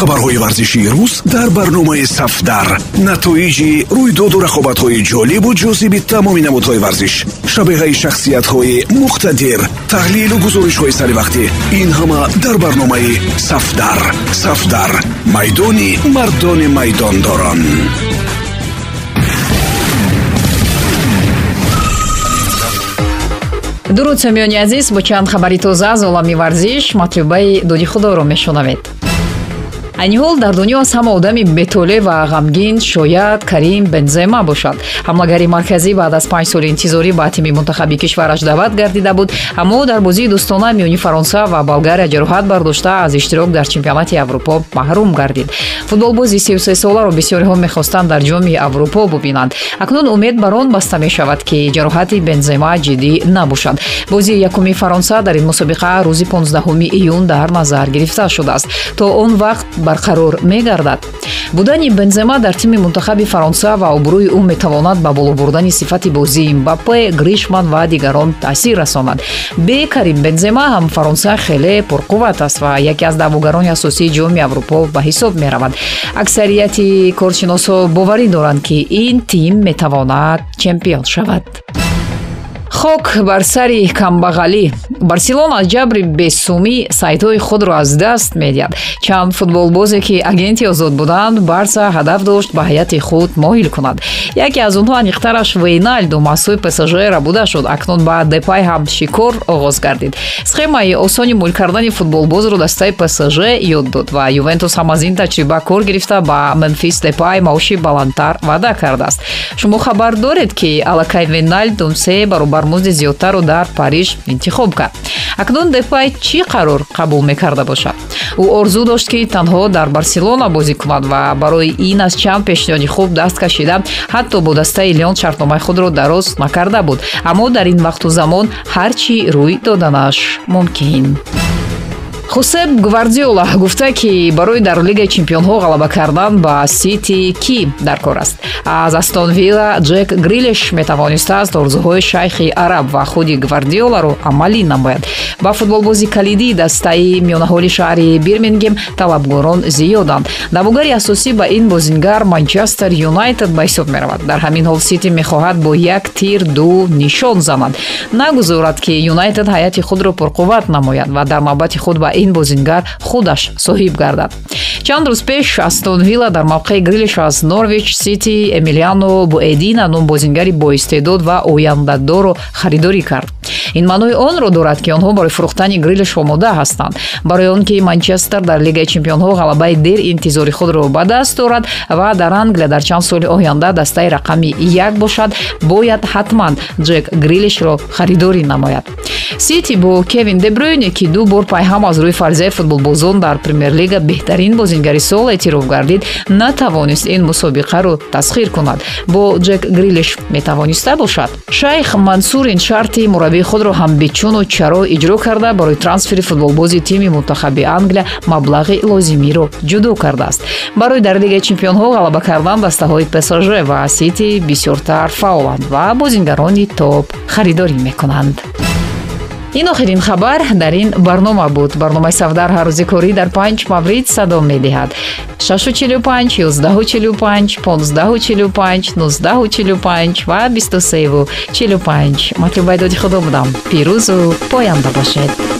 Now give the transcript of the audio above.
хабарҳои варзишии рӯз дар барномаи сафдар. Натоиҷи рӯйдоду рақобатҳои ҷолибу ҷозиби тамоми намудҳои варзиш шабеҳаи шахсиятҳои муқтадир таҳлилу гузоришҳои саривақтӣ ин ҳама дар барномаи сафдар. Сафдар майдони мардони майдондорон. Дуруд сомиёни азиз бо чанд хабари тоза аз олами варзиш матлубаи доди худоро мешунавед айни ҳол дар дунё аз ҳама одами бетоле ва ғамгин шояд карим бензема бошад. Ҳамлагари марказӣ баъд аз панҷ соли интизорӣ ба тими мунтахаби кишвараш даъват гардида буд. Аммо дар бозии дӯстона миёни фаронса ва болгария ҷароҳат бардошта аз иштирок дар чемпионати аврупо маҳрум гардид. Футболбози 33 соларо бисёриҳо мехостанд дар ҷоми аврупо бубинанд. Акнун умед бар он баста мешавад ки ҷароҳати бензема ҷиддӣ набошад. Бозии якуми фаронса дар ин мусобиқа рӯзи 15 июн дар назар гирифта шудааст. То он вақт барқарор мегардад. Будани бензема дар тими мунтахаби фаронса ва обрӯи ӯ метавонад ба боло бурдани сифати бозии мбаппе гришман ва дигарон таъсир расонад. Бе карим бензема ҳам фаронса хеле пурқувват аст ва яке аз даъвогарони асосии ҷоми аврупо ба ҳисоб меравад. Аксарияти коршиносҳо боварӣ доранд ки ин тим метавонад чемпион шавад. Хок бар сари камбағалӣ барселона аз ҷабри бесумӣ сайтҳои худро аз даст медиҳад. Чанд футболбозе ки агенти озод буданд барса ҳадаф дошт ба ҳайати худ моҳил кунад. Яке аз онҳо аниқтараш вейналду маҳсуби псжра буда шуд. Акнун ба депай ҳам шикор оғоз гардид. Схемаи осони мӯл кардани футболбозро дастаи псж ёд дод ва ювентус ҳам аз ин таҷриба кор гирифта ба менфис депай маоши баландтар ваъда кардааст. Шумо хабар доред ки аллакай вейналдум се баробар музди зиёдтарро дар париж интихоб кард акнун депай чӣ қарор қабул мекарда бошад? Ӯ орзу дошт ки танҳо дар барселона бозӣ кунад ва барои ин аз чанд пешниҳоди хуб даст кашида ҳатто бо дастаи леон шартномаи худро дароз накарда буд. Аммо дар ин вақту замон ҳар чӣ рӯй доданаш мумкин хусеп гвардиола гуфта ки барои дар лигаи чемпионҳо ғалаба кардан ба сити кӣ дар кор аст. Аз астон вилла ҷек грилеш метавонистааст орзуҳои шайхи араб ва худи гвардиоларо амалӣ намояд. Ба футболбози калидии дастаи миёнаҳоли шаҳри бирмингем талабгорон зиёданд. Давогари асосӣ ба ин бозингар манчестер юнайтед ба ҳисоб меравад. Дар ҳамин ҳол сити мехоҳад бо як тир ду нишон занад. Нагузорад ки юнайтед ҳайати худро пурқувват намояд ва дар навбати худ ба ин бозингар худаш соҳиб гардад. Чанд рӯз пеш астон вилла дар мавқеи грилиш аз норвич сити эмилиано буэдина ном бозингари боистеъдод ва ояндадоро харидорӣ кард. Ин маънои онро дорад ки онҳо барои фурӯхтани грилиш омода ҳастанд. Барои он ки манчестер дар лигаи чемпионҳо ғалабаи дер интизори худро ба даст дорад ва дар англия дар чанд соли оянда дастаи рақами як бошад бояд ҳатман ҷек грилишро харидорӣ намояд сити бо кевин дебрюйне ки ду бор пайҳам аз рӯи фарзияи футболбозон дар премер-лига беҳтарин бозингари сол эътироф гардид натавонист ин мусобиқаро тасхир кунад. Бо ҷек грилиш метавониста бошад. Шайх мансур ин шарти мураббии худро ҳам бичуну чаро иҷро карда барои трансфери футболбози тими мунтахаби англия маблағи лозимиро ҷудо кардааст. Барои дар лигаи чемпионҳо ғалаба кардан дастаҳои псж ва сити бисёртар фаъоланд ва бозингарони топ харидорӣ мекунанд ин охирин хабар дар ин барнома буд. Барномаи савдар ҳаррӯзи корӣ дар панҷ маврид садо медиҳад. 645 145 1545 1945 ва 2345 матлубаи доди худо будам. Пирӯзу поянда бошед